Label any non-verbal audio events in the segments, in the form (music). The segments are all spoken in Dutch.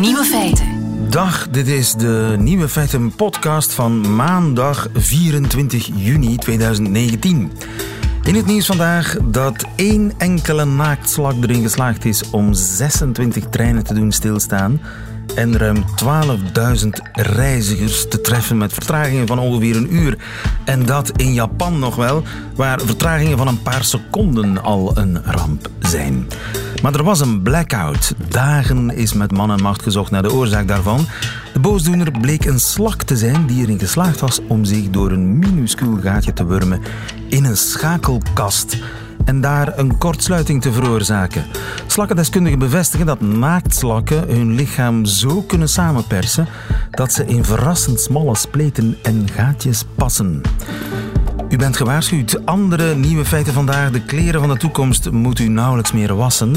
Nieuwe feiten. Dag, dit is de Nieuwe Feiten podcast van maandag 24 juni 2019. In het nieuws vandaag dat één enkele naaktslak erin geslaagd is om 26 treinen te doen stilstaan en ruim 12.000 reizigers te treffen met vertragingen van ongeveer een uur. En dat in Japan nog wel, waar vertragingen van een paar seconden al een ramp zijn. Maar er was een blackout. Dagen is met man en macht gezocht naar de oorzaak daarvan. De boosdoener bleek een slak te zijn die erin geslaagd was om zich door een minuscuul gaatje te wurmen in een schakelkast en daar een kortsluiting te veroorzaken. Slakkendeskundigen bevestigen dat naaktslakken hun lichaam zo kunnen samenpersen dat ze in verrassend smalle spleten en gaatjes passen. U bent gewaarschuwd. Andere nieuwe feiten vandaag. De kleren van de toekomst moet u nauwelijks meer wassen.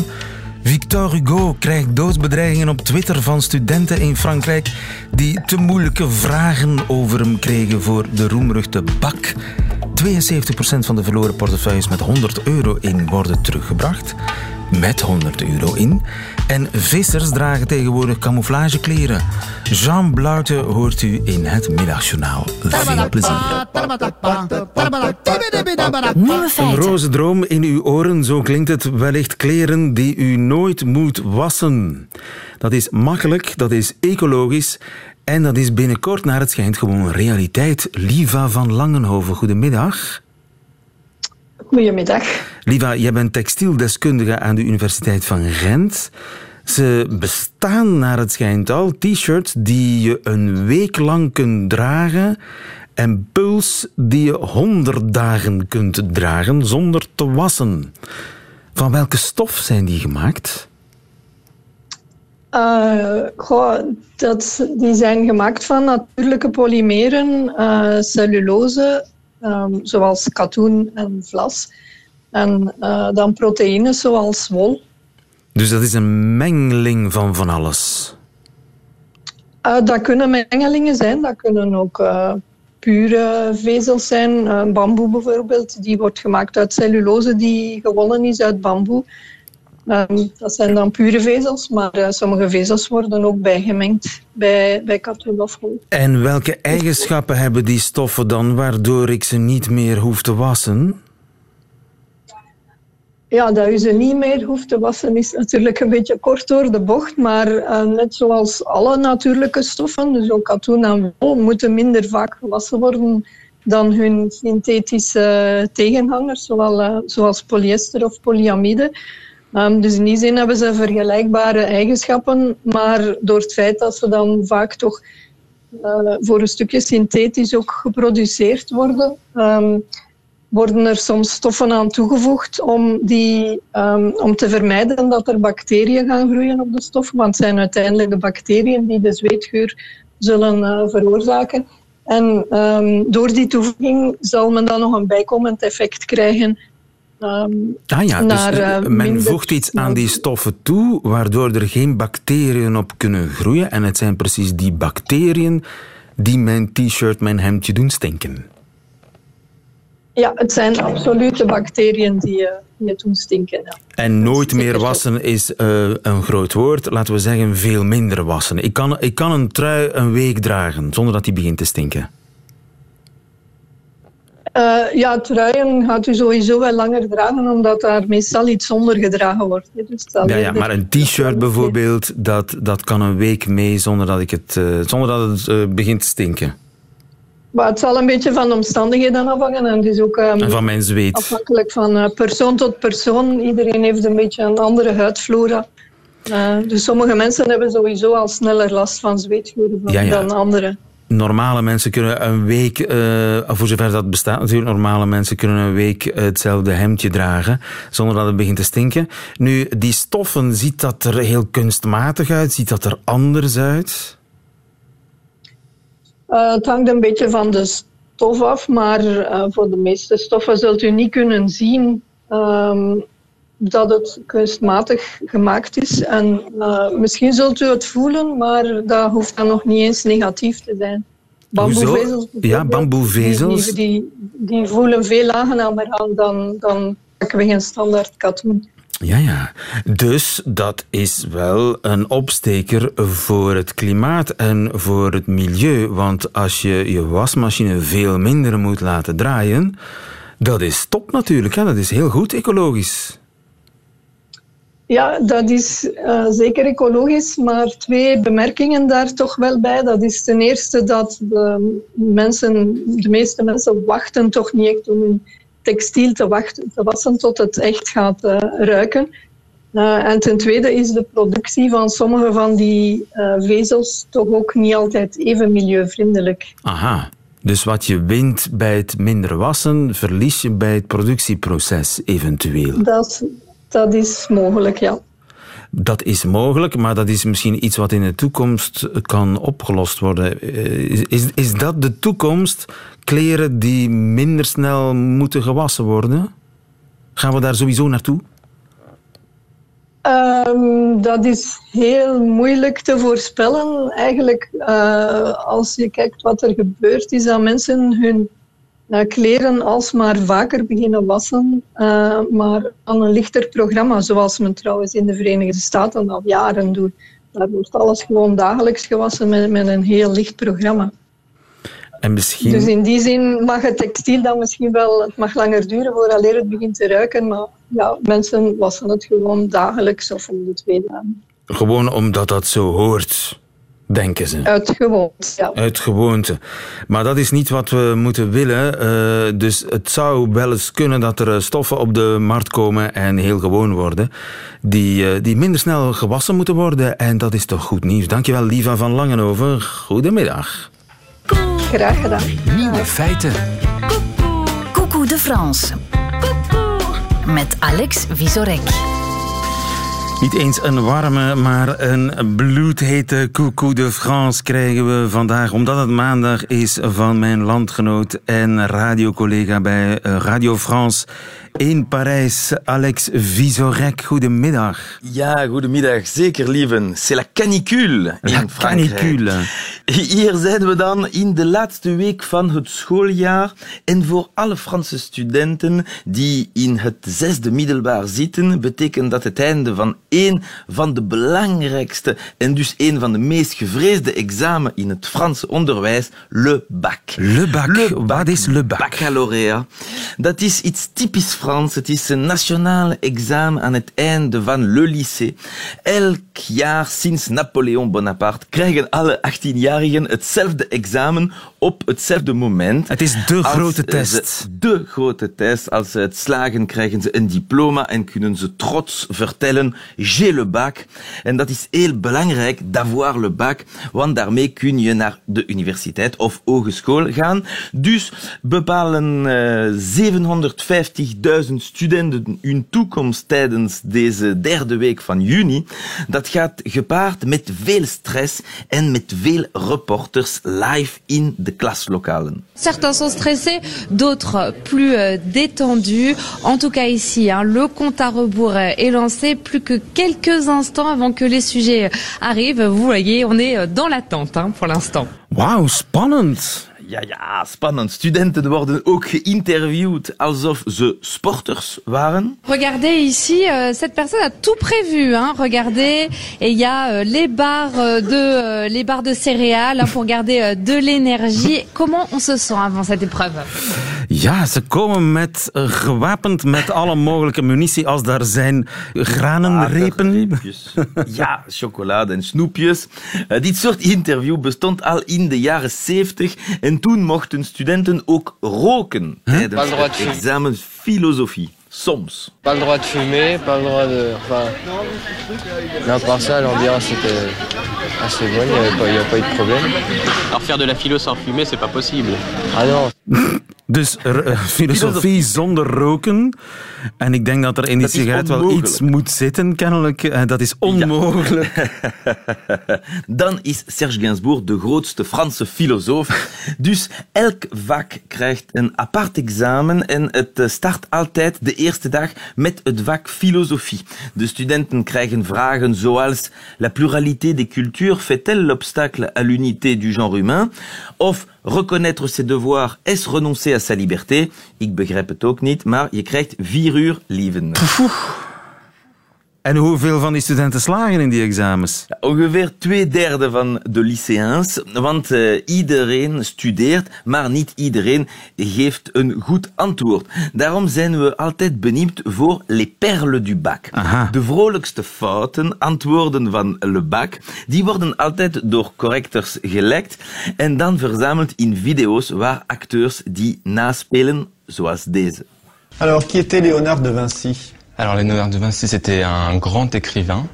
Victor Hugo krijgt doodsbedreigingen op Twitter van studenten in Frankrijk die te moeilijke vragen over hem kregen voor de roemruchte bak. 72% van de verloren portefeuilles met 100 euro in worden teruggebracht. Met 100 euro in. En vissers dragen tegenwoordig camouflagekleren. Jean Bluiten hoort u in het middagjournaal. Veel plezier. Nieuwe Een roze droom in uw oren, zo klinkt het wellicht kleren die u nooit moet wassen. Dat is makkelijk, dat is ecologisch en dat is binnenkort naar het schijnt gewoon realiteit. Liva van Langenhoven, goedemiddag. Goedemiddag. Liva, jij bent textieldeskundige aan de Universiteit van Gent. Ze bestaan naar het schijnt al t-shirts die je een week lang kunt dragen en puls die je honderd dagen kunt dragen zonder te wassen. Van welke stof zijn die gemaakt? Eh, goh, dat, die zijn gemaakt van natuurlijke polymeren, eh, cellulose, ehm, zoals katoen en vlas. En eh, dan proteïnes zoals wol. Dus dat is een mengeling van van alles. Dat kunnen mengelingen zijn, dat kunnen ook pure vezels zijn. Bamboe bijvoorbeeld, die wordt gemaakt uit cellulose die gewonnen is uit bamboe. Ehm, dat zijn dan pure vezels, maar eh, sommige vezels worden ook bijgemengd bij, bij katoen of wol. En welke eigenschappen hebben die stoffen dan waardoor ik ze niet meer hoef te wassen? Ja, dat u ze niet meer hoeft te wassen is natuurlijk een beetje kort door de bocht, maar eh, net zoals alle natuurlijke stoffen, dus ook katoen en wol, moeten minder vaak gewassen worden dan hun synthetische tegenhangers, zowel, eh, zoals polyester of polyamide. Ehm, dus in die zin hebben ze vergelijkbare eigenschappen, maar door het feit dat ze dan vaak toch eh, voor een stukje synthetisch ook geproduceerd worden, ehm, worden er soms stoffen aan toegevoegd om, die, ehm, om te vermijden dat er bacteriën gaan groeien op de stof. Want het zijn uiteindelijk de bacteriën die de zweetgeur zullen eh, veroorzaken. En door die toevoeging zal men dan nog een bijkomend effect krijgen. Ah ja, naar, dus eh, men minder voegt iets aan die stoffen toe, waardoor er geen bacteriën op kunnen groeien. En het zijn precies die bacteriën die mijn t-shirt, mijn hemdje doen stinken. ja, het zijn absolute bacteriën die, eh, die het doen stinken. Ja. En nooit meer wassen is eh, een groot woord. Laten we zeggen, veel minder wassen. Ik kan, ik kan een trui een week dragen zonder dat die begint te stinken. Eh, ja, truien gaat u sowieso wel langer dragen, omdat daar meestal iets onder gedragen wordt. Dus dat Ja, ja, maar een t-shirt bijvoorbeeld, dat, dat kan een week mee zonder dat, ik het, eh, zonder dat het eh, begint te stinken. Maar het zal een beetje van de omstandigheden afhangen. En het is ook ehm, En van mijn zweet. afhankelijk van persoon tot persoon. Iedereen heeft een beetje een andere huidflora. Dus sommige mensen hebben sowieso al sneller last van zweetgeuren van- Ja, ja. dan anderen. Normale mensen kunnen een week, eh, voor zover dat bestaat natuurlijk, normale mensen kunnen een week hetzelfde hemdje dragen zonder dat het begint te stinken. Nu, die stoffen, ziet dat er heel kunstmatig uit? Ziet dat er anders uit? Eh, het hangt een beetje van de stof af, maar eh, voor de meeste stoffen zult u niet kunnen zien ehm, dat het kunstmatig gemaakt is. En eh, misschien zult u het voelen, maar dat hoeft dan nog niet eens negatief te zijn. Bamboevezels? Ja, bamboevezels. Die, die, die, die voelen veel aangenamer aan dan, dan pakweg een standaard katoen. Ja, ja. Dus dat is wel een opsteker voor het klimaat en voor het milieu. Want als je je wasmachine veel minder moet laten draaien, dat is top natuurlijk. Hè? Dat is heel goed ecologisch. Ja, dat is uh, zeker ecologisch, maar twee bemerkingen daar toch wel bij. Dat is ten eerste dat de, mensen, de meeste mensen wachten toch niet echt om hun textiel te, wachten, te wassen tot het echt gaat uh, ruiken. Uh, en ten tweede is de productie van sommige van die vezels toch ook niet altijd even milieuvriendelijk. Aha. Dus wat je wint bij het minder wassen, verlies je bij het productieproces eventueel. Dat, dat is mogelijk, ja. Dat is mogelijk, maar dat is misschien iets wat in de toekomst kan opgelost worden. Eh, is, is dat de toekomst? Kleren die minder snel moeten gewassen worden? Gaan we daar sowieso naartoe? Um, dat is heel moeilijk te voorspellen. Eigenlijk, uh, als je kijkt wat er gebeurt, is dat mensen hun kleren alsmaar vaker beginnen wassen, uh, maar aan een lichter programma, zoals men trouwens in de Verenigde Staten al jaren doet. Daar wordt alles gewoon dagelijks gewassen met, met een heel licht programma. En misschien... Dus in die zin mag het textiel dan misschien wel, het mag langer duren voordat het begint te ruiken, maar ja, mensen wassen het gewoon dagelijks of om de twee dagen. Gewoon omdat dat zo hoort, denken ze. Uit gewoonte, ja. Uit gewoonte. Maar dat is niet wat we moeten willen. Uh, dus het zou wel eens kunnen dat er stoffen op de markt komen en heel gewoon worden, die, uh, die minder snel gewassen moeten worden. En dat is toch goed nieuws. Dankjewel, Liva van Langenhoven. Goedemiddag. Graag gedaan. Nieuwe feiten. Coucou de France. Met Alex Visorek. Niet eens een warme, maar een bloedhete coucou de France krijgen we vandaag. Omdat het maandag is van mijn landgenoot en radiocollega bij eh, Radio France in Parijs, Alex Visorek. Goedemiddag. Ja, goedemiddag. Zeker, lieven. C'est la canicule in la Frankrijk. canicule. Hier zijn we dan in de laatste week van het schooljaar. En voor alle Franse studenten die in het zesde middelbaar zitten, betekent dat het einde van één van de belangrijkste en dus één van de meest gevreesde examen in het Franse onderwijs, le bac. Le bac. Le bac. Wat is le bac? Baccalauréat. Dat is iets typisch Frans. Het is een nationaal examen aan het einde van le lycée. Elk jaar sinds Napoleon Bonaparte krijgen alle 18-jarigen hetzelfde examen op hetzelfde moment. Het is de grote test. De grote test. Als ze het slagen, krijgen ze een diploma en kunnen ze trots vertellen: j'ai le bac. En dat is heel belangrijk, d'avoir le bac, want daarmee kun je naar de universiteit of hogeschool gaan. Dus bepalen uh, 750.000 studenten hun toekomst tijdens deze derde week van juni. Dat gaat gepaard met veel stress en met veel reporters live in de klaslokalen. Certains sont stressés, d'autres plus euh, détendus. En tout cas ici, hein, le compte à rebours est lancé plus que quelques instants avant que les sujets arrivent. Vous voyez, on est dans l'attente hein, pour l'instant. Wauw, spannend. Ja, ja, spannend. Studenten worden ook geïnterviewd alsof ze sporters waren. Regardez ici, euh, cette personne a tout prévu. Hein. Regardez, et il y a euh, les barres euh, de les barres de céréales hein, pour garder de l'énergie. (laughs) Comment on se sent avant cette épreuve Ja, ze komen met gewapend met alle mogelijke munitie als daar zijn granenrepen. ja, chocolade en snoepjes. Uh, dit soort interview bestond al in de jaren 70 en toen mochten studenten ook roken tijdens het examen filosofie. Soms. Pas le droit de fumer, pas le droit de. Enfin. Mais à part ça, l'ambiance était assez bonne, il n'y avait, a pas eu de problème. Alors faire de la philo sans fumer, c'est pas possible. Ah non. (laughs) Dus uh, (laughs) filosofie zonder roken. En ik denk dat er in die sigaret wel iets moet zitten, kennelijk. Uh, dat is onmogelijk. Ja. (laughs) Dan is Serge Gainsbourg de grootste Franse filosoof. dus elk vak krijgt een apart examen en het start altijd de eerste dag met het vak filosofie. De studenten krijgen vragen zoals La pluralité des cultures fait-elle l'obstacle à l'unité du genre humain? Of reconnaître ses devoirs, est-ce renoncer à sa liberté? Ik begrijp het ook niet, maar je krijgt vier uur lieven. En hoeveel van die studenten slagen in die examens? Ongeveer twee derde van de lycéens, want uh, iedereen studeert, maar niet iedereen geeft een goed antwoord. Daarom zijn we altijd benieuwd voor les perles du bac. Aha. De vrolijkste fouten, antwoorden van le bac, die worden altijd door correctors gelekt en dan verzameld in video's waar acteurs die naspelen, zoals deze. Alors, qui était Léonard de Vinci Alors Léonard de Vinci, c'était un grand écrivain,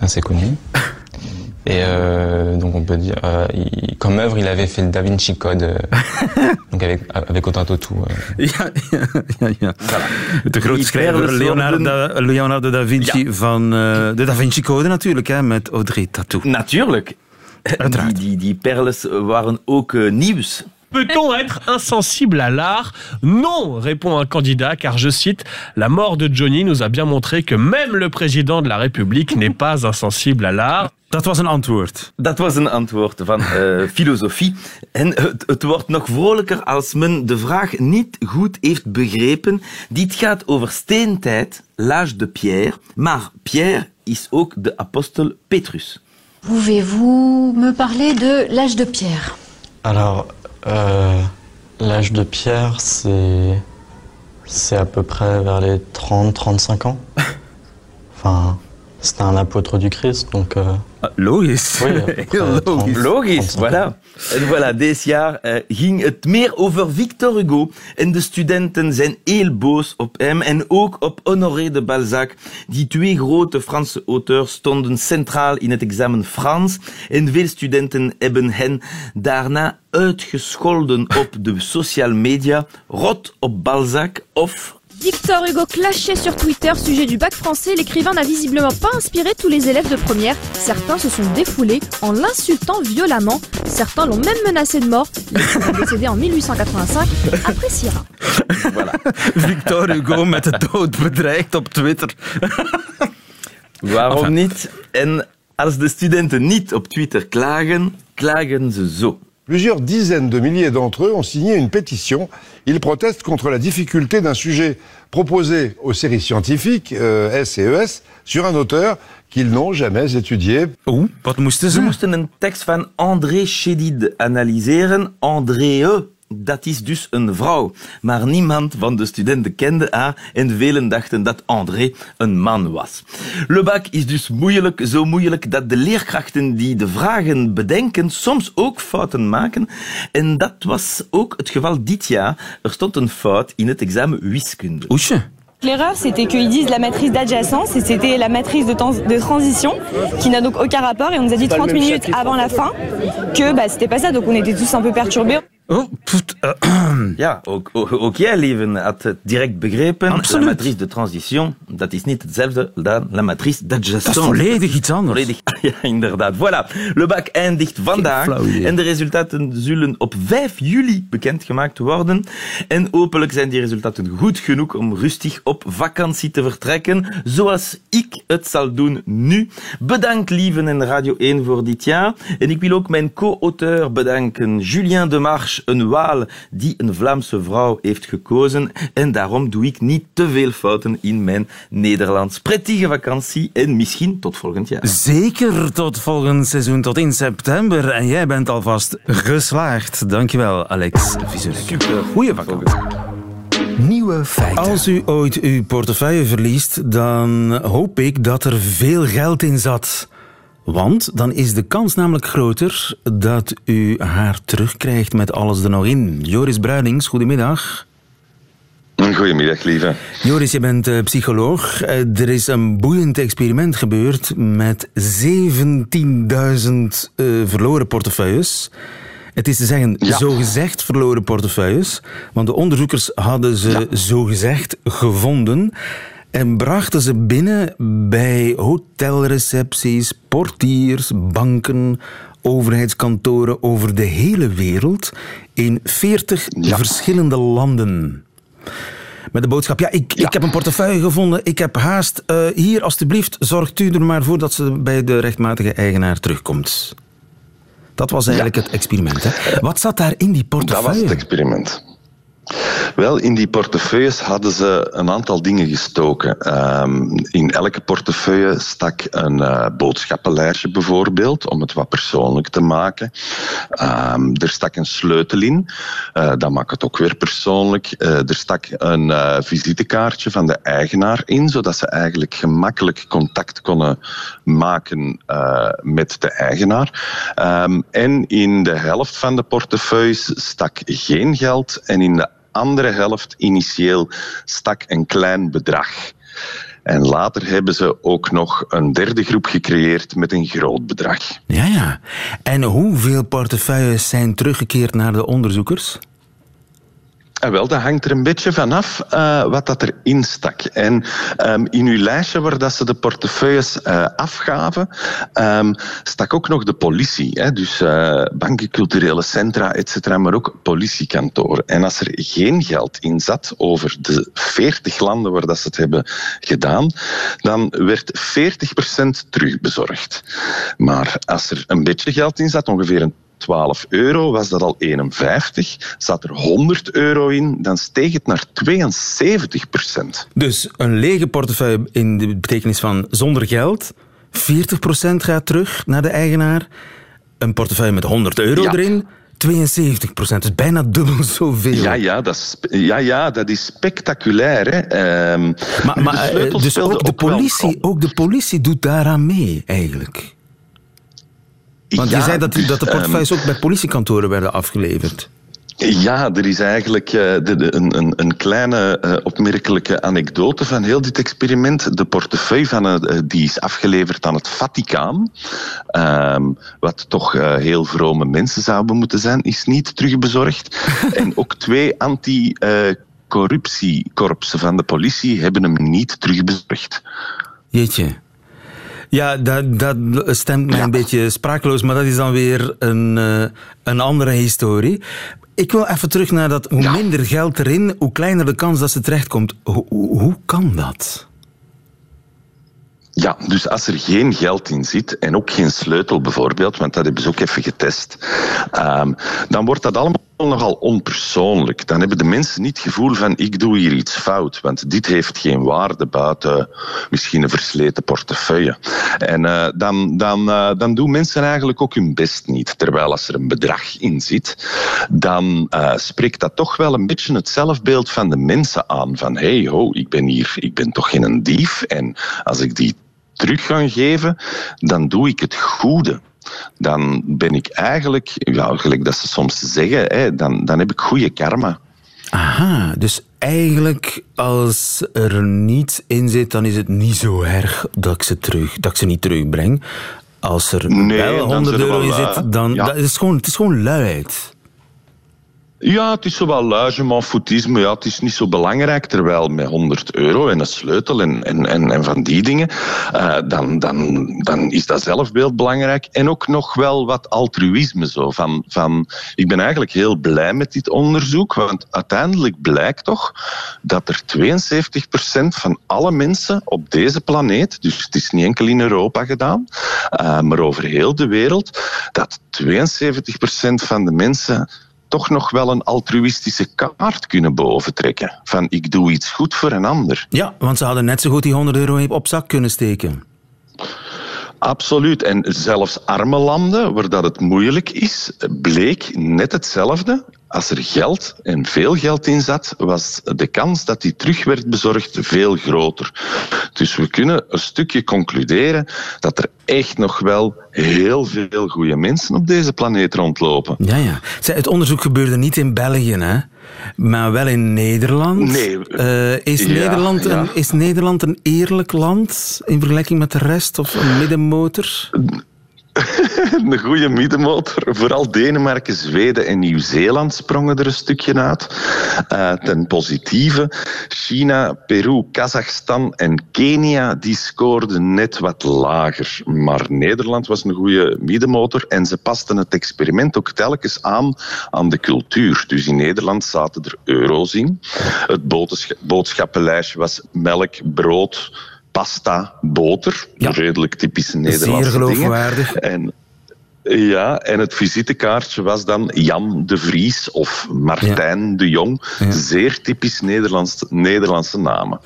assez connu. (laughs) Et euh, donc on peut dire, euh, il, comme œuvre, il avait fait le Da Vinci Code, euh, (laughs) donc avec, avec Otato tout. Ja, ja, ja. ja. De grote schrijver Leonardo Leonardo da Vinci van de Da Vinci Code natuurlijk, hè, met Audrey Tatou. Natuurlijk. Die, die, die perles waren ook eh, nieuws. Peut-on être insensible à l'art Non, répond un candidat, car je cite, La mort de Johnny nous a bien montré que même le président de la République n'est pas insensible à l'art. Dat was een antwoord. Dat was een antwoord van eh, filosofie. En het, het wordt nog vrolijker als men de vraag niet goed heeft begrepen. Dit gaat over steentijd, l'âge de Pierre. Maar Pierre is ook de apostel Petrus. Pouvez-vous me parler de l'âge de pierre? Alors, euh, l'âge de Pierre, c'est. C'est à peu près vers les 30-35 ans. (laughs) Enfin, c'était un apôtre du Christ, donc. euh, Ah, Logisch. (laughs) Oui, Heel logisch. 30. Logisch, voilà. En voilà, dit jaar ging het meer over Victor Hugo. En de studenten zijn heel boos op hem. En ook op Honoré de Balzac. Die twee grote Franse auteurs stonden centraal in het examen Frans. En veel studenten hebben hen daarna uitgescholden op de social media. Rot op Balzac of Victor Hugo clashait sur Twitter sujet du bac français. L'écrivain n'a visiblement pas inspiré tous les élèves de première. Certains se sont défoulés en l'insultant violemment. Certains l'ont même menacé de mort. L'écrivain décédé en 1885 appréciera. voilà. (laughs) Victor Hugo met de dood bedreigd op Twitter. Waarom Enfin. niet? En als de studenten niet op Twitter klagen, klagen ze zo. Plusieurs dizaines de milliers d'entre eux ont signé une pétition. Ils protestent contre la difficulté d'un sujet proposé aux séries scientifiques, euh, S et ES, sur un auteur qu'ils n'ont jamais étudié. Oeh, wat moesten Ze ze? moesten een tekst van André Chédid analyseren. André, dat is dus een vrouw. Maar niemand van de studenten kende haar en velen dachten dat André een man was. Le bac is dus moeilijk, zo moeilijk dat de leerkrachten die de vragen bedenken soms ook fouten maken. En dat was ook het geval dit jaar. Er stond een fout in het examen wiskunde. Oesje. L'erreur, c'était qu'ils disent la matrice d'adjacence et c'était la matrice de, de transition qui n'a donc aucun rapport. Et on nous a dit 30 minutes avant la fin que bah, c'était pas ça. Donc on était tous un peu perturbés. Oh, pft, eh, (clears throat) Ja, ook, ook, ook jij, Leven, had het direct begrepen. Absoluut. La matrice de transition, dat is niet hetzelfde dan la matrice d'adjacence. dat is volledig iets anders. Volledig, (laughs) ja, inderdaad. Voilà. Le bac eindigt vandaag. En de resultaten zullen op 5 juli bekendgemaakt worden. En hopelijk zijn die resultaten goed genoeg om rustig op vakantie te vertrekken. Zoals ik het zal doen nu. Bedankt, Lieven en Radio 1 voor dit jaar. En ik wil ook mijn co-auteur bedanken, Julien Demarche, een Waal die een Vlaamse vrouw heeft gekozen. En daarom doe ik niet te veel fouten in mijn Nederlands. Prettige vakantie en misschien tot volgend jaar. Zeker tot volgend seizoen, tot in september. En jij bent alvast geslaagd. Dankjewel, Alex Vizurek. Goeie vakantie. Nieuwe feiten. Als u ooit uw portefeuille verliest, dan hoop ik dat er veel geld in zat. Want dan is de kans namelijk groter dat u haar terugkrijgt met alles er nog in. Joris Bruinings, goedemiddag. Goedemiddag, lieve. Joris, je bent eh, psycholoog. Eh, er is een boeiend experiment gebeurd met 17.000 eh, verloren portefeuilles. Het is te zeggen, zogezegd verloren portefeuilles. Want de onderzoekers hadden ze zogezegd gevonden. En brachten ze binnen bij hotelrecepties, portiers, banken, overheidskantoren over de hele wereld in 40 verschillende landen. Met de boodschap, ja, ik, ik heb een portefeuille gevonden, ik heb haast. Eh, hier, alstublieft, zorgt u er maar voor dat ze bij de rechtmatige eigenaar terugkomt. Dat was eigenlijk het experiment. Hè? Wat zat daar in die Dat was portefeuille? het experiment. Wel, in die portefeuilles hadden ze een aantal dingen gestoken. Um, in elke portefeuille stak een uh, boodschappenlijstje bijvoorbeeld, om het wat persoonlijk te maken. Um, er stak een sleutel in, uh, dat maakt het ook weer persoonlijk. Uh, er stak een visitekaartje van de eigenaar in, zodat ze eigenlijk gemakkelijk contact konden maken met de eigenaar. Um, en in de helft van de portefeuilles stak geen geld en in de andere helft initieel stak een klein bedrag. En later hebben ze ook nog een derde groep gecreëerd met een groot bedrag. Ja, ja. En hoeveel portefeuilles zijn teruggekeerd naar de onderzoekers? En wel, dat hangt er een beetje vanaf uh, wat dat erin stak. En um, in uw lijstje waar dat ze de portefeuilles uh, afgaven, um, stak ook nog de politie. Hè? Dus uh, banken, culturele centra, et cetera, maar ook politiekantoren. En als er geen geld in zat over de 40 landen waar dat ze het hebben gedaan, dan werd 40% terugbezorgd. Maar als er een beetje geld in zat, ongeveer een 12 euro was dat al 51. Zat er 100 euro in, dan steeg het naar 72 procent. Dus een lege portefeuille in de betekenis van zonder geld. 40 procent gaat terug naar de eigenaar. Een portefeuille met 100 euro ja. erin. 72 procent, dus bijna dubbel zoveel. Ja, ja, dat is, ja, ja, dat is spectaculair. Hè. Um, maar, maar dus ook de, politie, ook de politie doet daaraan mee, eigenlijk. Want je zei dat, dat de portefeuilles um, ook bij politiekantoren werden afgeleverd. Ja, er is eigenlijk de, een, een, kleine uh, opmerkelijke anekdote van heel dit experiment. De portefeuille van, uh, die is afgeleverd aan het Vaticaan, um, wat toch heel vrome mensen zouden moeten zijn, is niet terugbezorgd. (laughs) en ook twee anti-corruptiekorpsen van de politie hebben hem niet terugbezorgd. Jeetje. Ja, dat, dat stemt mij een beetje sprakeloos, maar dat is dan weer een, uh, een andere historie. Ik wil even terug naar dat hoe minder geld erin, hoe kleiner de kans dat ze terechtkomt. Hoe, hoe, hoe kan dat? Ja, dus als er geen geld in zit en ook geen sleutel bijvoorbeeld, want dat hebben ze ook even getest, um, dan wordt dat allemaal nogal onpersoonlijk. Dan hebben de mensen niet het gevoel van ik doe hier iets fout, want dit heeft geen waarde buiten misschien een versleten portefeuille. En uh, dan, dan, uh, dan doen mensen eigenlijk ook hun best niet. Terwijl als er een bedrag in zit, dan uh, spreekt dat toch wel een beetje het zelfbeeld van de mensen aan. Van hey ho, ik ben hier, ik ben toch geen dief en als ik die terug ga geven, dan doe ik het goede dan ben ik eigenlijk, ja, gelijk dat ze soms zeggen, hè, dan, dan heb ik goede karma. Aha, dus eigenlijk als er niets in zit, dan is het niet zo erg dat ik ze, terug, dat ik ze niet terugbreng. Als er nee, wel 100 euro in zit, dan ja. dat is gewoon, het is gewoon luiheid. Ja, het is zowel foutisme, ja, het is niet zo belangrijk. Terwijl met 100 euro en een sleutel en, en, en, en van die dingen, uh, dan, dan, dan is dat zelfbeeld belangrijk. En ook nog wel wat altruïsme. Zo, van, van, ik ben eigenlijk heel blij met dit onderzoek, want uiteindelijk blijkt toch dat er 72% van alle mensen op deze planeet, dus het is niet enkel in Europa gedaan, uh, maar over heel de wereld, dat 72% van de mensen toch nog wel een altruïstische kaart kunnen boventrekken. Van ik doe iets goed voor een ander. Ja, want ze hadden net zo goed die 100 euro op zak kunnen steken. Absoluut. En zelfs arme landen, waar dat het moeilijk is, bleek net hetzelfde. Als er geld en veel geld in zat, was de kans dat die terug werd bezorgd veel groter. Dus we kunnen een stukje concluderen dat er echt nog wel heel veel goede mensen op deze planeet rondlopen. Ja, ja. Het onderzoek gebeurde niet in België, hè? maar wel in Nederland. Nee. Uh, is, ja, Nederland ja. Een, is Nederland een eerlijk land in vergelijking met de rest of een middenmotor? (laughs) een goede middenmotor. Vooral Denemarken, Zweden en Nieuw-Zeeland sprongen er een stukje uit. Uh, ten positieve. China, Peru, Kazachstan en Kenia die scoorden net wat lager. Maar Nederland was een goede middenmotor en ze pasten het experiment ook telkens aan aan de cultuur. Dus in Nederland zaten er euro's in. Het boodschappenlijstje was melk, brood pasta, boter. Ja. Redelijk typische Nederlandse Zeer geloofwaardig. Dingen. En Ja, en het visitekaartje was dan Jan de Vries of Martijn de Jong. Zeer typisch Nederlands, Nederlandse namen.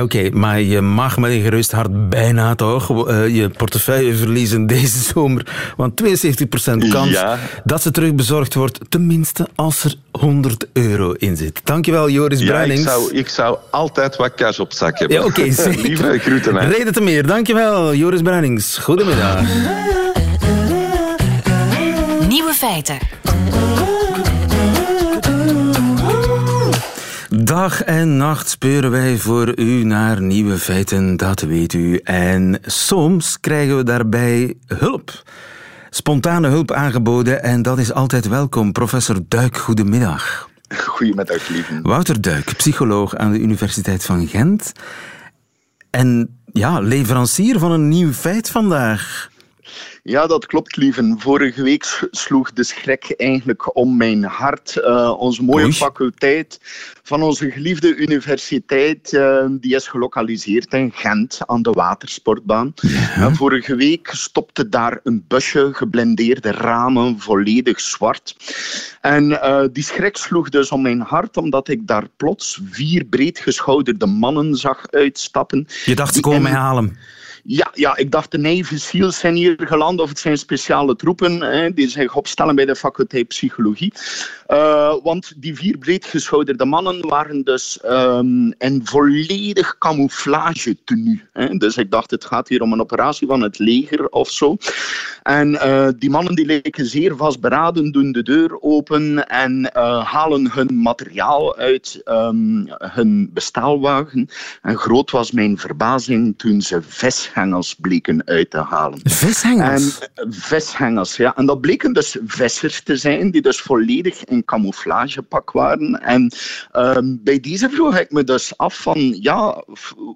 Oké, maar je mag met een gerust hart bijna toch uh, je portefeuille verliezen deze (laughs) zomer. Want 72% kans Ja. dat ze terugbezorgd wordt, tenminste als er 100 euro in zit. Dankjewel, Joris Ja, ik Bruinings. zou, ik zou altijd wat cash op zak hebben. Ja, oké, (laughs) zeker. Lieve groeten. hè. Reden te meer. Dankjewel, Joris Bruinings. Goedemiddag. (laughs) Nieuwe feiten. Dag en nacht speuren wij voor u naar nieuwe feiten, dat weet u. En soms krijgen we daarbij hulp. Spontane hulp aangeboden en dat is altijd welkom. Professor Duik, goedemiddag. Goedemiddag, lieve. Wouter Duik, psycholoog aan de Universiteit van Gent. En ja, leverancier van een nieuw feit vandaag. Ja, dat klopt, lieven. Vorige week sloeg de schrik eigenlijk om mijn hart. Eh, onze mooie Oei. faculteit van onze geliefde universiteit, eh, die is gelokaliseerd in Gent aan de watersportbaan. En vorige week stopte daar een busje, geblindeerde ramen, volledig zwart. En eh, die schrik sloeg dus om mijn hart, omdat ik daar plots vier breedgeschouderde mannen zag uitstappen. Je dacht, ze komen mij halen. Ja, ja, ik dacht de Navy SEALs zijn hier geland, of het zijn speciale troepen hè, die zich opstellen bij de faculteit Psychologie. Eh, want die vier breedgeschouderde mannen waren dus ehm in volledig camouflage tenue. Hè. Dus ik dacht, het gaat hier om een operatie van het leger of zo. En eh, die mannen die leken zeer vastberaden, doen de deur open en eh, halen hun materiaal uit ehm, hun bestaalwagen. En groot was mijn verbazing toen ze vishengels bleken uit te halen. Vishengels? En, eh, vishengels, ja. En dat bleken dus vissers te zijn, die dus volledig in camouflagepak waren. En ehm, bij deze vroeg ik me dus af van, ja,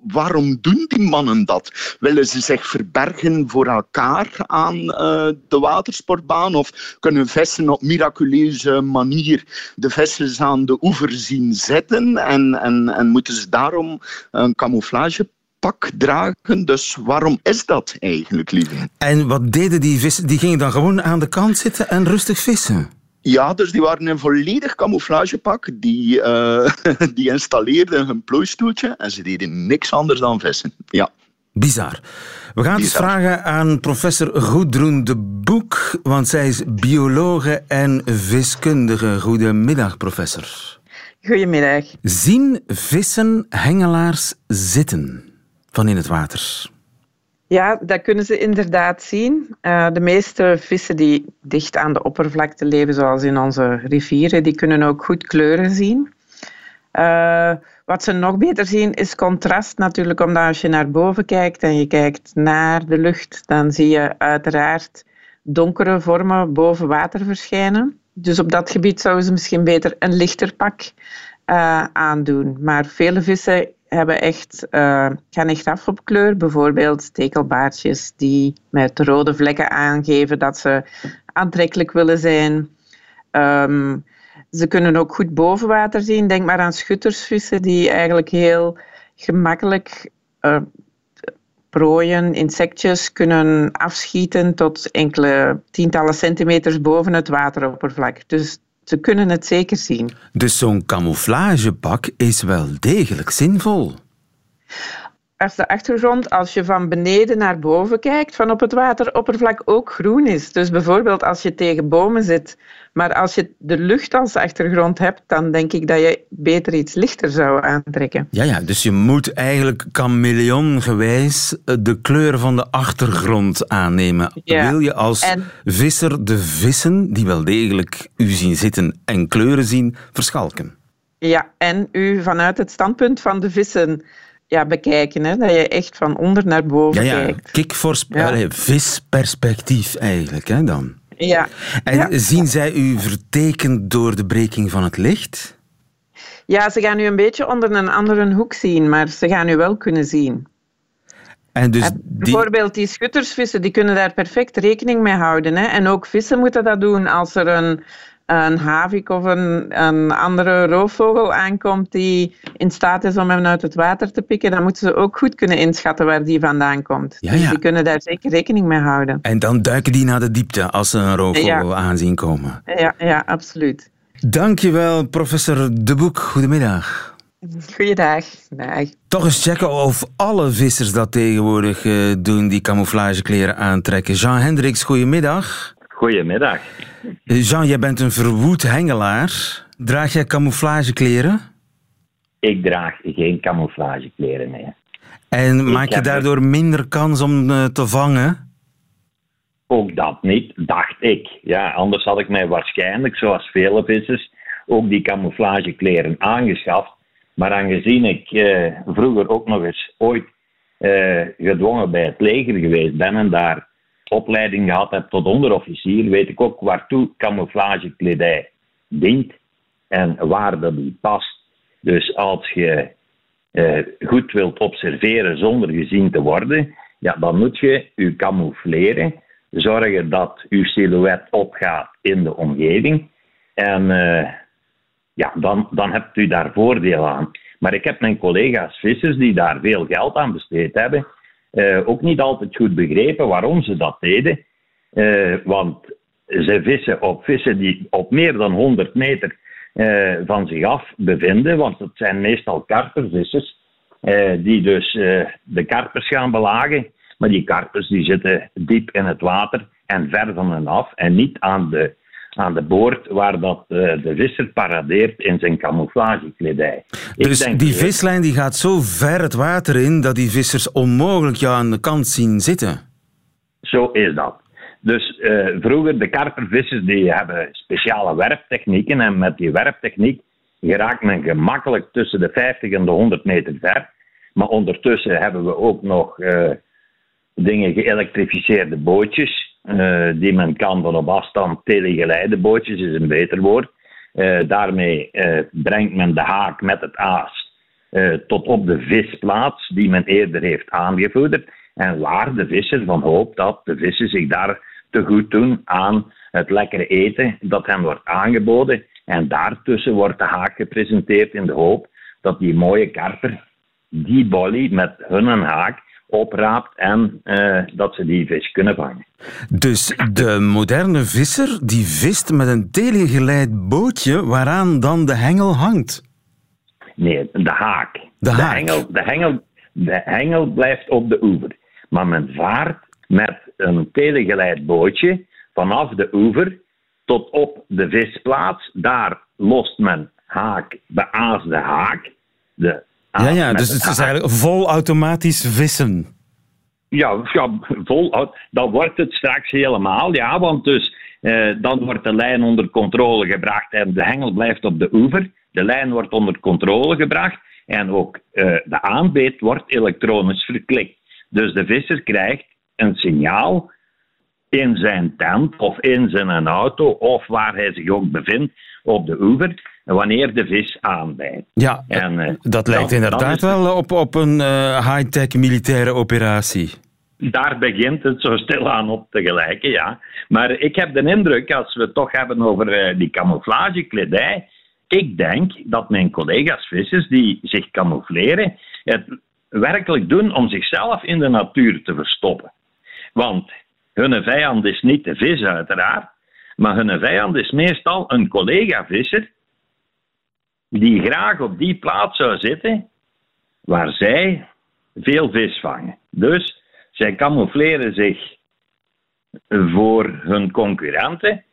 waarom doen die mannen dat? Willen ze zich verbergen voor elkaar aan de watersportbaan? Of kunnen vissen op miraculeuze manier de vissen aan de oever zien zitten? En, en, en moeten ze daarom een camouflagepak dragen? Dus waarom is dat eigenlijk, lieve? En wat deden die vissen? Die gingen dan gewoon aan de kant zitten en rustig vissen. Ja, dus die waren in volledig camouflagepak. Die, eh, (laughs) die installeerden hun plooistoeltje en ze deden niks anders dan vissen. Ja. Bizar. We gaan het eens vragen aan professor Goedroen de Boek, want zij is biologe en wiskundige. Goedemiddag, professor. Goedemiddag. Zien vissen hengelaars zitten van in het water? Ja, dat kunnen ze inderdaad zien. Eh, de meeste vissen die dicht aan de oppervlakte leven, zoals in onze rivieren, die kunnen ook goed kleuren zien. Eh, wat ze nog beter zien is contrast natuurlijk, omdat als je naar boven kijkt en je kijkt naar de lucht, dan zie je uiteraard donkere vormen boven water verschijnen. Dus op dat gebied zouden ze misschien beter een lichter pak eh, aandoen. Maar vele vissen hebben echt, eh, gaan echt af op kleur. Bijvoorbeeld stekelbaardjes die met rode vlekken aangeven dat ze aantrekkelijk willen zijn. Ehm, ze kunnen ook goed boven water zien. Denk maar aan schuttersvissen die eigenlijk heel gemakkelijk eh, prooien, insectjes kunnen afschieten tot enkele tientallen centimeters boven het wateroppervlak. Dus ze kunnen het zeker zien. Dus zo'n camouflagepak is wel degelijk zinvol. Als de achtergrond, als je van beneden naar boven kijkt, van op het wateroppervlak ook groen is. Dus bijvoorbeeld als je tegen bomen zit, maar als je de lucht als achtergrond hebt, dan denk ik dat je beter iets lichter zou aantrekken. Ja, ja, dus je moet eigenlijk chameleongewijs eh, de kleur van de achtergrond aannemen. Ja. Wil je als En- visser de vissen, die wel degelijk u zien zitten en kleuren zien, verschalken? Ja, en u vanuit het standpunt van de vissen ja, bekijken, hè, dat je echt van onder naar Ja, boven ja, kijkt. kikvors, Ja. visperspectief eigenlijk, hè, dan. Ja. En Ja. zien zij u vertekend door de breking van het licht? ja, ze gaan u een beetje onder een andere hoek zien, maar ze gaan u wel kunnen zien. En dus die... Bijvoorbeeld die schuttersvissen, die kunnen daar perfect rekening mee houden. Hè? En ook vissen moeten dat doen als er een, een havik of een, een andere roofvogel aankomt die in staat is om hem uit het water te pikken, dan moeten ze ook goed kunnen inschatten waar die vandaan komt. Ja, Dus ja. die kunnen daar zeker rekening mee houden. En dan duiken die naar de diepte als ze een roofvogel Ja. aanzien komen. Ja, ja absoluut. Dankjewel, professor De Boek. Goedemiddag. Goeiedag. Dag. Toch eens checken of alle vissers dat tegenwoordig eh, doen, die camouflagekleren aantrekken. Jean Hendricks, goedemiddag. Goedemiddag. Jean, jij bent een verwoed hengelaar. Draag jij camouflagekleren? Ik draag geen camouflagekleren meer. En maak je daardoor minder kans om eh, te vangen? Ook dat niet, dacht ik. Ja, anders had ik mij waarschijnlijk, zoals vele vissers, ook die camouflagekleren aangeschaft. Maar aangezien ik eh, vroeger ook nog eens ooit eh, gedwongen bij het leger geweest ben en daar opleiding gehad heb tot onderofficier, weet ik ook waartoe camouflagekledij dient en waar dat die past. Dus als je eh, goed wilt observeren zonder gezien te worden, ja, dan moet je je camoufleren, zorgen dat je silhouet opgaat in de omgeving en eh, ja, dan, dan hebt u daar voordeel aan. Maar ik heb mijn collega's vissers die daar veel geld aan besteed hebben, ook niet altijd goed begrepen waarom ze dat deden. Eh, want ze vissen op vissen die op meer dan 100 meter eh, van zich af bevinden, want het zijn meestal karpervissers, eh, die dus eh, de karpers gaan belagen. Maar die karpers die zitten diep in het water en ver van hen af en niet aan de, aan de boord waar dat, eh, de visser paradeert in zijn camouflagekledij. Dus denk, die vislijn die gaat zo ver het water in dat die vissers onmogelijk jou aan de kant zien zitten. Zo is dat. Dus eh, vroeger, de karpervissers die hebben speciale werptechnieken. En met die werptechniek geraakt men gemakkelijk tussen de 50 en de 100 meter ver. Maar ondertussen hebben we ook nog eh, dingen geëlektrificeerde bootjes. Eh, die men kan van op afstand telegeleide bootjes, is een beter woord. Eh, daarmee eh, brengt men de haak met het aas tot op de visplaats die men eerder heeft aangevoerd. En waar de visser van hoopt dat de vissen zich daar te goed doen aan het lekkere eten dat hen wordt aangeboden. En daartussen wordt de haak gepresenteerd in de hoop dat die mooie karper die bolly met hun haak opraapt en eh, dat ze die vis kunnen vangen. Dus de moderne visser die vist met een telegeleid bootje waaraan dan de hengel hangt. Nee, de haak. De haak. hengel, de, hengel, de hengel blijft op de oever. Maar men vaart met een telegeleid bootje vanaf de oever tot op de visplaats. Daar lost men haak, beaasde haak. De Ja, ja, met dus het is eigenlijk vol automatisch vissen. Ja, ja vol, dan wordt het straks helemaal, ja, want dus, eh, dan wordt de lijn onder controle gebracht en de hengel blijft op de oever. De lijn wordt onder controle gebracht en ook eh, de aanbeet wordt elektronisch verklikt. Dus de visser krijgt een signaal in zijn tent of in zijn auto of waar hij zich ook bevindt op de oever, wanneer de vis aanbijt. Ja, En, eh, dat lijkt dan- inderdaad wel op, op een eh, high-tech militaire operatie. Daar begint het zo stilaan op te gelijken, ja. Maar ik heb de indruk, als we het toch hebben over eh, die camouflagekledij, ik denk dat mijn collega's vissers die zich camoufleren, het werkelijk doen om zichzelf in de natuur te verstoppen. Want hun vijand is niet de vis uiteraard, maar hun vijand is meestal een collega-visser die graag op die plaats zou zitten waar zij veel vis vangen. Dus zij camoufleren zich voor hun concurrenten.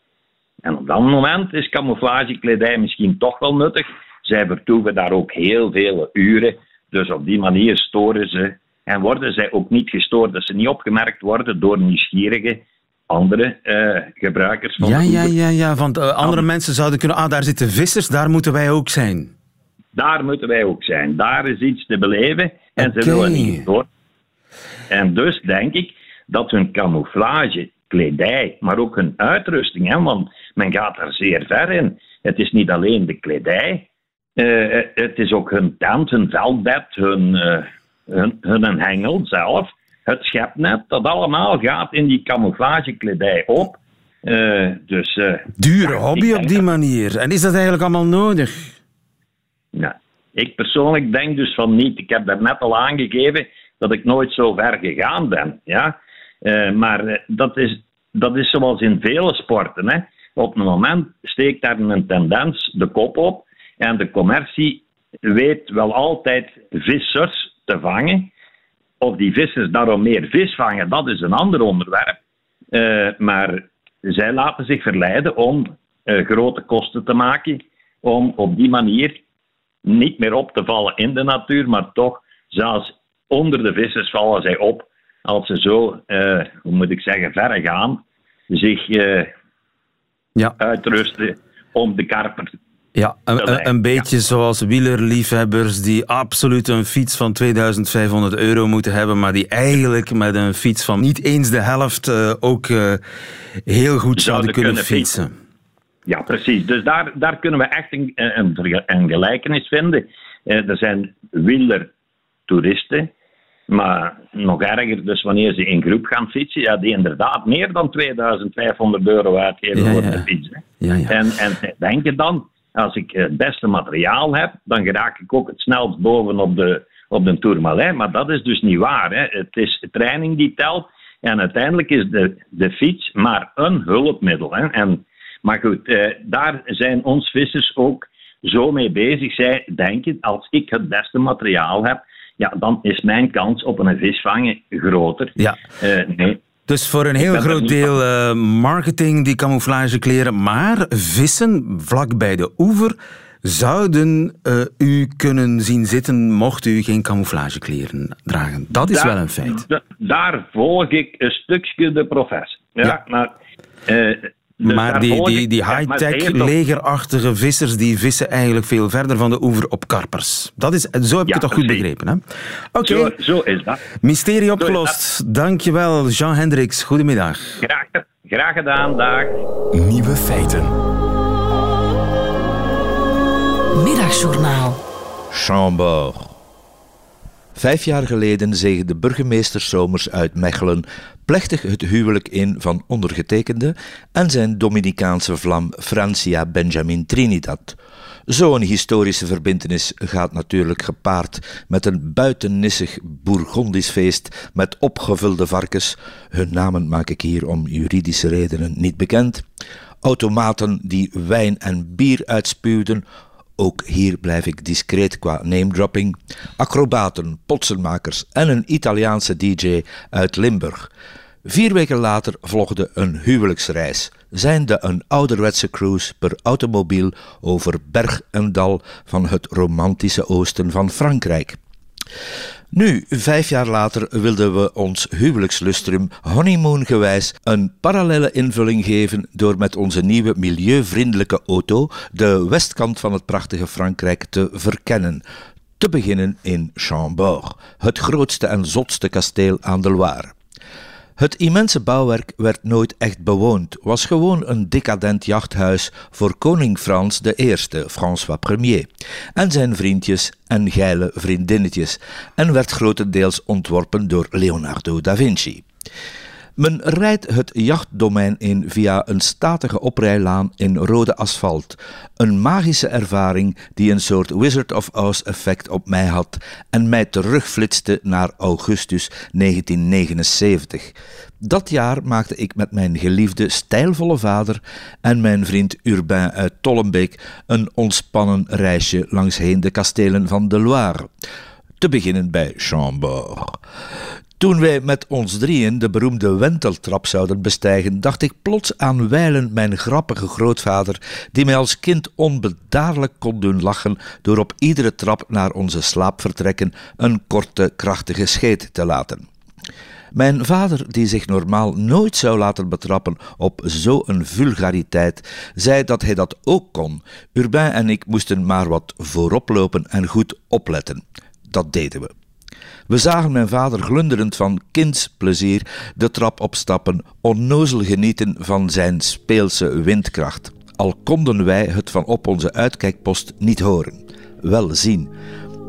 En op dat moment is camouflagekledij misschien toch wel nuttig. Zij vertoeven daar ook heel vele uren. Dus op die manier storen ze en worden zij ook niet gestoord. Dat ze niet opgemerkt worden door nieuwsgierige andere eh, gebruikers van Ja, ja, ja, ja, want eh, andere mensen zouden kunnen... Ah, daar zitten vissers, daar moeten wij ook zijn. Daar moeten wij ook zijn. Daar is iets te beleven en ze willen niet door. En dus denk ik dat hun camouflage, kledij, maar ook hun uitrusting, hè, want men gaat er zeer ver in. Het is niet alleen de kledij, eh, het is ook hun tent, hun veldbed, hun, hun, hun hengel zelf, het schepnet, dat allemaal gaat in die camouflagekledij op. Eh, dus, eh, Dure ja, hobby op die dat- manier. En is dat eigenlijk allemaal nodig? Ja. Ik persoonlijk denk dus van niet. Ik heb daarnet al aangegeven dat ik nooit zo ver gegaan ben. Ja? Eh, maar dat, is, dat is zoals in vele sporten. Hè? Op een moment steekt daar een tendens de kop op. En de commercie weet wel altijd vissers te vangen. Of die vissers daarom meer vis vangen, dat is een ander onderwerp. Eh, maar zij laten zich verleiden om eh, grote kosten te maken. Om op die manier niet meer op te vallen in de natuur, maar toch, zelfs onder de vissers vallen zij op als ze zo, eh, hoe moet ik zeggen, verre gaan, zich Ja. uitrusten om de karper. Ja, een, beetje zoals wielerliefhebbers die absoluut een fiets van 2500 euro moeten hebben, maar die eigenlijk met een fiets van niet eens de helft eh, ook eh, heel goed zouden kunnen, kunnen fietsen. Ja, precies. Dus daar, daar kunnen we echt een, een, een gelijkenis vinden. Eh, er zijn wielertoeristen, maar nog erger, dus wanneer ze in groep gaan fietsen, ja, die inderdaad meer dan 2500 euro uitgeven Ja, voor de fiets. Ja, ja. En, en denken dan, als ik het beste materiaal heb, dan geraak ik ook het snelst boven op de, op de Tourmalet. Maar dat is dus niet waar. Hè. Het is training die telt. En uiteindelijk is de, de fiets maar een hulpmiddel. Hè. En, maar goed, eh, daar zijn ons vissers ook zo mee bezig. Zij denken, als ik het beste materiaal heb, ja, dan is mijn kans op een vis vangen groter. Ja. Eh, nee, Dus voor een heel groot deel eh, marketing, die camouflagekleren. Maar vissen vlak bij de oever zouden eh, u kunnen zien zitten mocht u geen camouflagekleren dragen. Dat is Daar- wel een feit. da- daar volg ik een stukje de professor. Ja, Ja. maar... eh, dus maar die, die, die high-tech, legerachtige vissers, die vissen eigenlijk veel verder van de oever op karpers. Dat is, zo heb ik Ja, het toch goed begrepen, hè? Oké, Zo, zo is dat. mysterie opgelost. Dankjewel, Jean Hendricks. Goedemiddag. Graag, graag gedaan, dag. Nieuwe feiten. Middagjournaal. Chambord. Vijf jaar geleden zegende burgemeester Somers uit Mechelen plechtig het huwelijk in van ondergetekende en zijn Dominicaanse vlam Francia Benjamin Trinidad. Zo'n historische verbintenis gaat natuurlijk gepaard met een buitennissig Bourgondisch feest met opgevulde varkens. Hun namen maak ik hier om juridische redenen niet bekend. Automaten die wijn en bier uitspuwden, ook hier blijf ik discreet qua name-dropping. Acrobaten, potsenmakers en een Italiaanse DJ uit Limburg. Vier weken later volgde een huwelijksreis, zijnde een ouderwetse cruise per automobiel over berg en dal van het romantische oosten van Frankrijk. Nu, vijf jaar later, wilden we ons huwelijkslustrum honeymoongewijs een parallele invulling geven door met onze nieuwe milieuvriendelijke auto de westkant van het prachtige Frankrijk te verkennen. Te beginnen in Chambord, het grootste en zotste kasteel aan de Loire. Het immense bouwwerk werd nooit echt bewoond, was gewoon een decadent jachthuis voor koning Frans I, François Ier, en zijn vriendjes en geile vriendinnetjes, en werd grotendeels ontworpen door Leonardo da Vinci. Men rijdt het jachtdomein in via een statige oprijlaan in rode asfalt. Een magische ervaring die een soort Wizard of Oz effect op mij had en mij terugflitste naar augustus 1979. Dat jaar maakte ik met mijn geliefde stijlvolle vader en mijn vriend Urbain uit Tollenbeek een ontspannen reisje langsheen de kastelen van de Loire. Te beginnen bij Chambord. Toen wij met ons drieën de beroemde wenteltrap zouden bestijgen, dacht ik plots aan wijlen mijn grappige grootvader, die mij als kind onbedaarlijk kon doen lachen door op iedere trap naar onze slaapvertrekken een korte, krachtige scheet te laten. Mijn vader, die zich normaal nooit zou laten betrappen op zo'n vulgariteit, zei dat hij dat ook kon. Urbain en ik moesten maar wat voorop lopen en goed opletten. Dat deden we. We zagen mijn vader glunderend van kindsplezier de trap opstappen, onnozel genieten van zijn speelse windkracht. Al konden wij het van op onze uitkijkpost niet horen. Wel zien.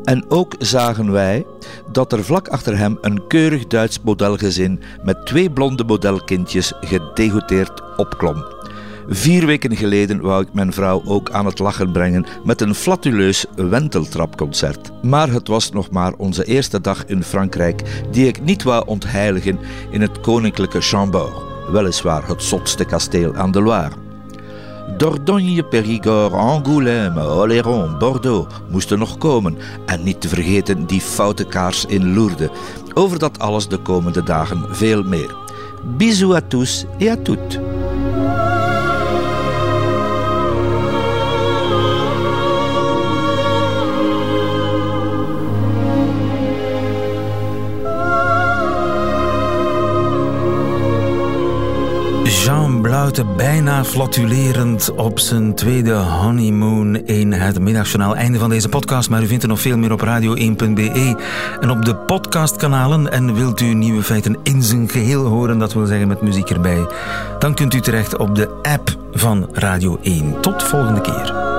En ook zagen wij dat er vlak achter hem een keurig Duits modelgezin met twee blonde modelkindjes gedegoteerd opklom. Vier weken geleden wou ik mijn vrouw ook aan het lachen brengen met een flatuleus wenteltrapconcert. Maar het was nog maar onze eerste dag in Frankrijk die ik niet wou ontheiligen in het koninklijke Chambord, weliswaar het zotste kasteel aan de Loire. Dordogne, Périgord, Angoulême, Oléron, Bordeaux moesten nog komen. En niet te vergeten die foute kaars in Lourdes. Over dat alles de komende dagen veel meer. Bisous à tous et à toutes. Jean Bluiten bijna flatulerend op zijn tweede honeymoon in het middagjournaal. Einde van deze podcast, maar u vindt er nog veel meer op radio1.be en op de podcastkanalen. En wilt u nieuwe feiten in zijn geheel horen, dat wil zeggen met muziek erbij, dan kunt u terecht op de app van Radio 1. Tot volgende keer.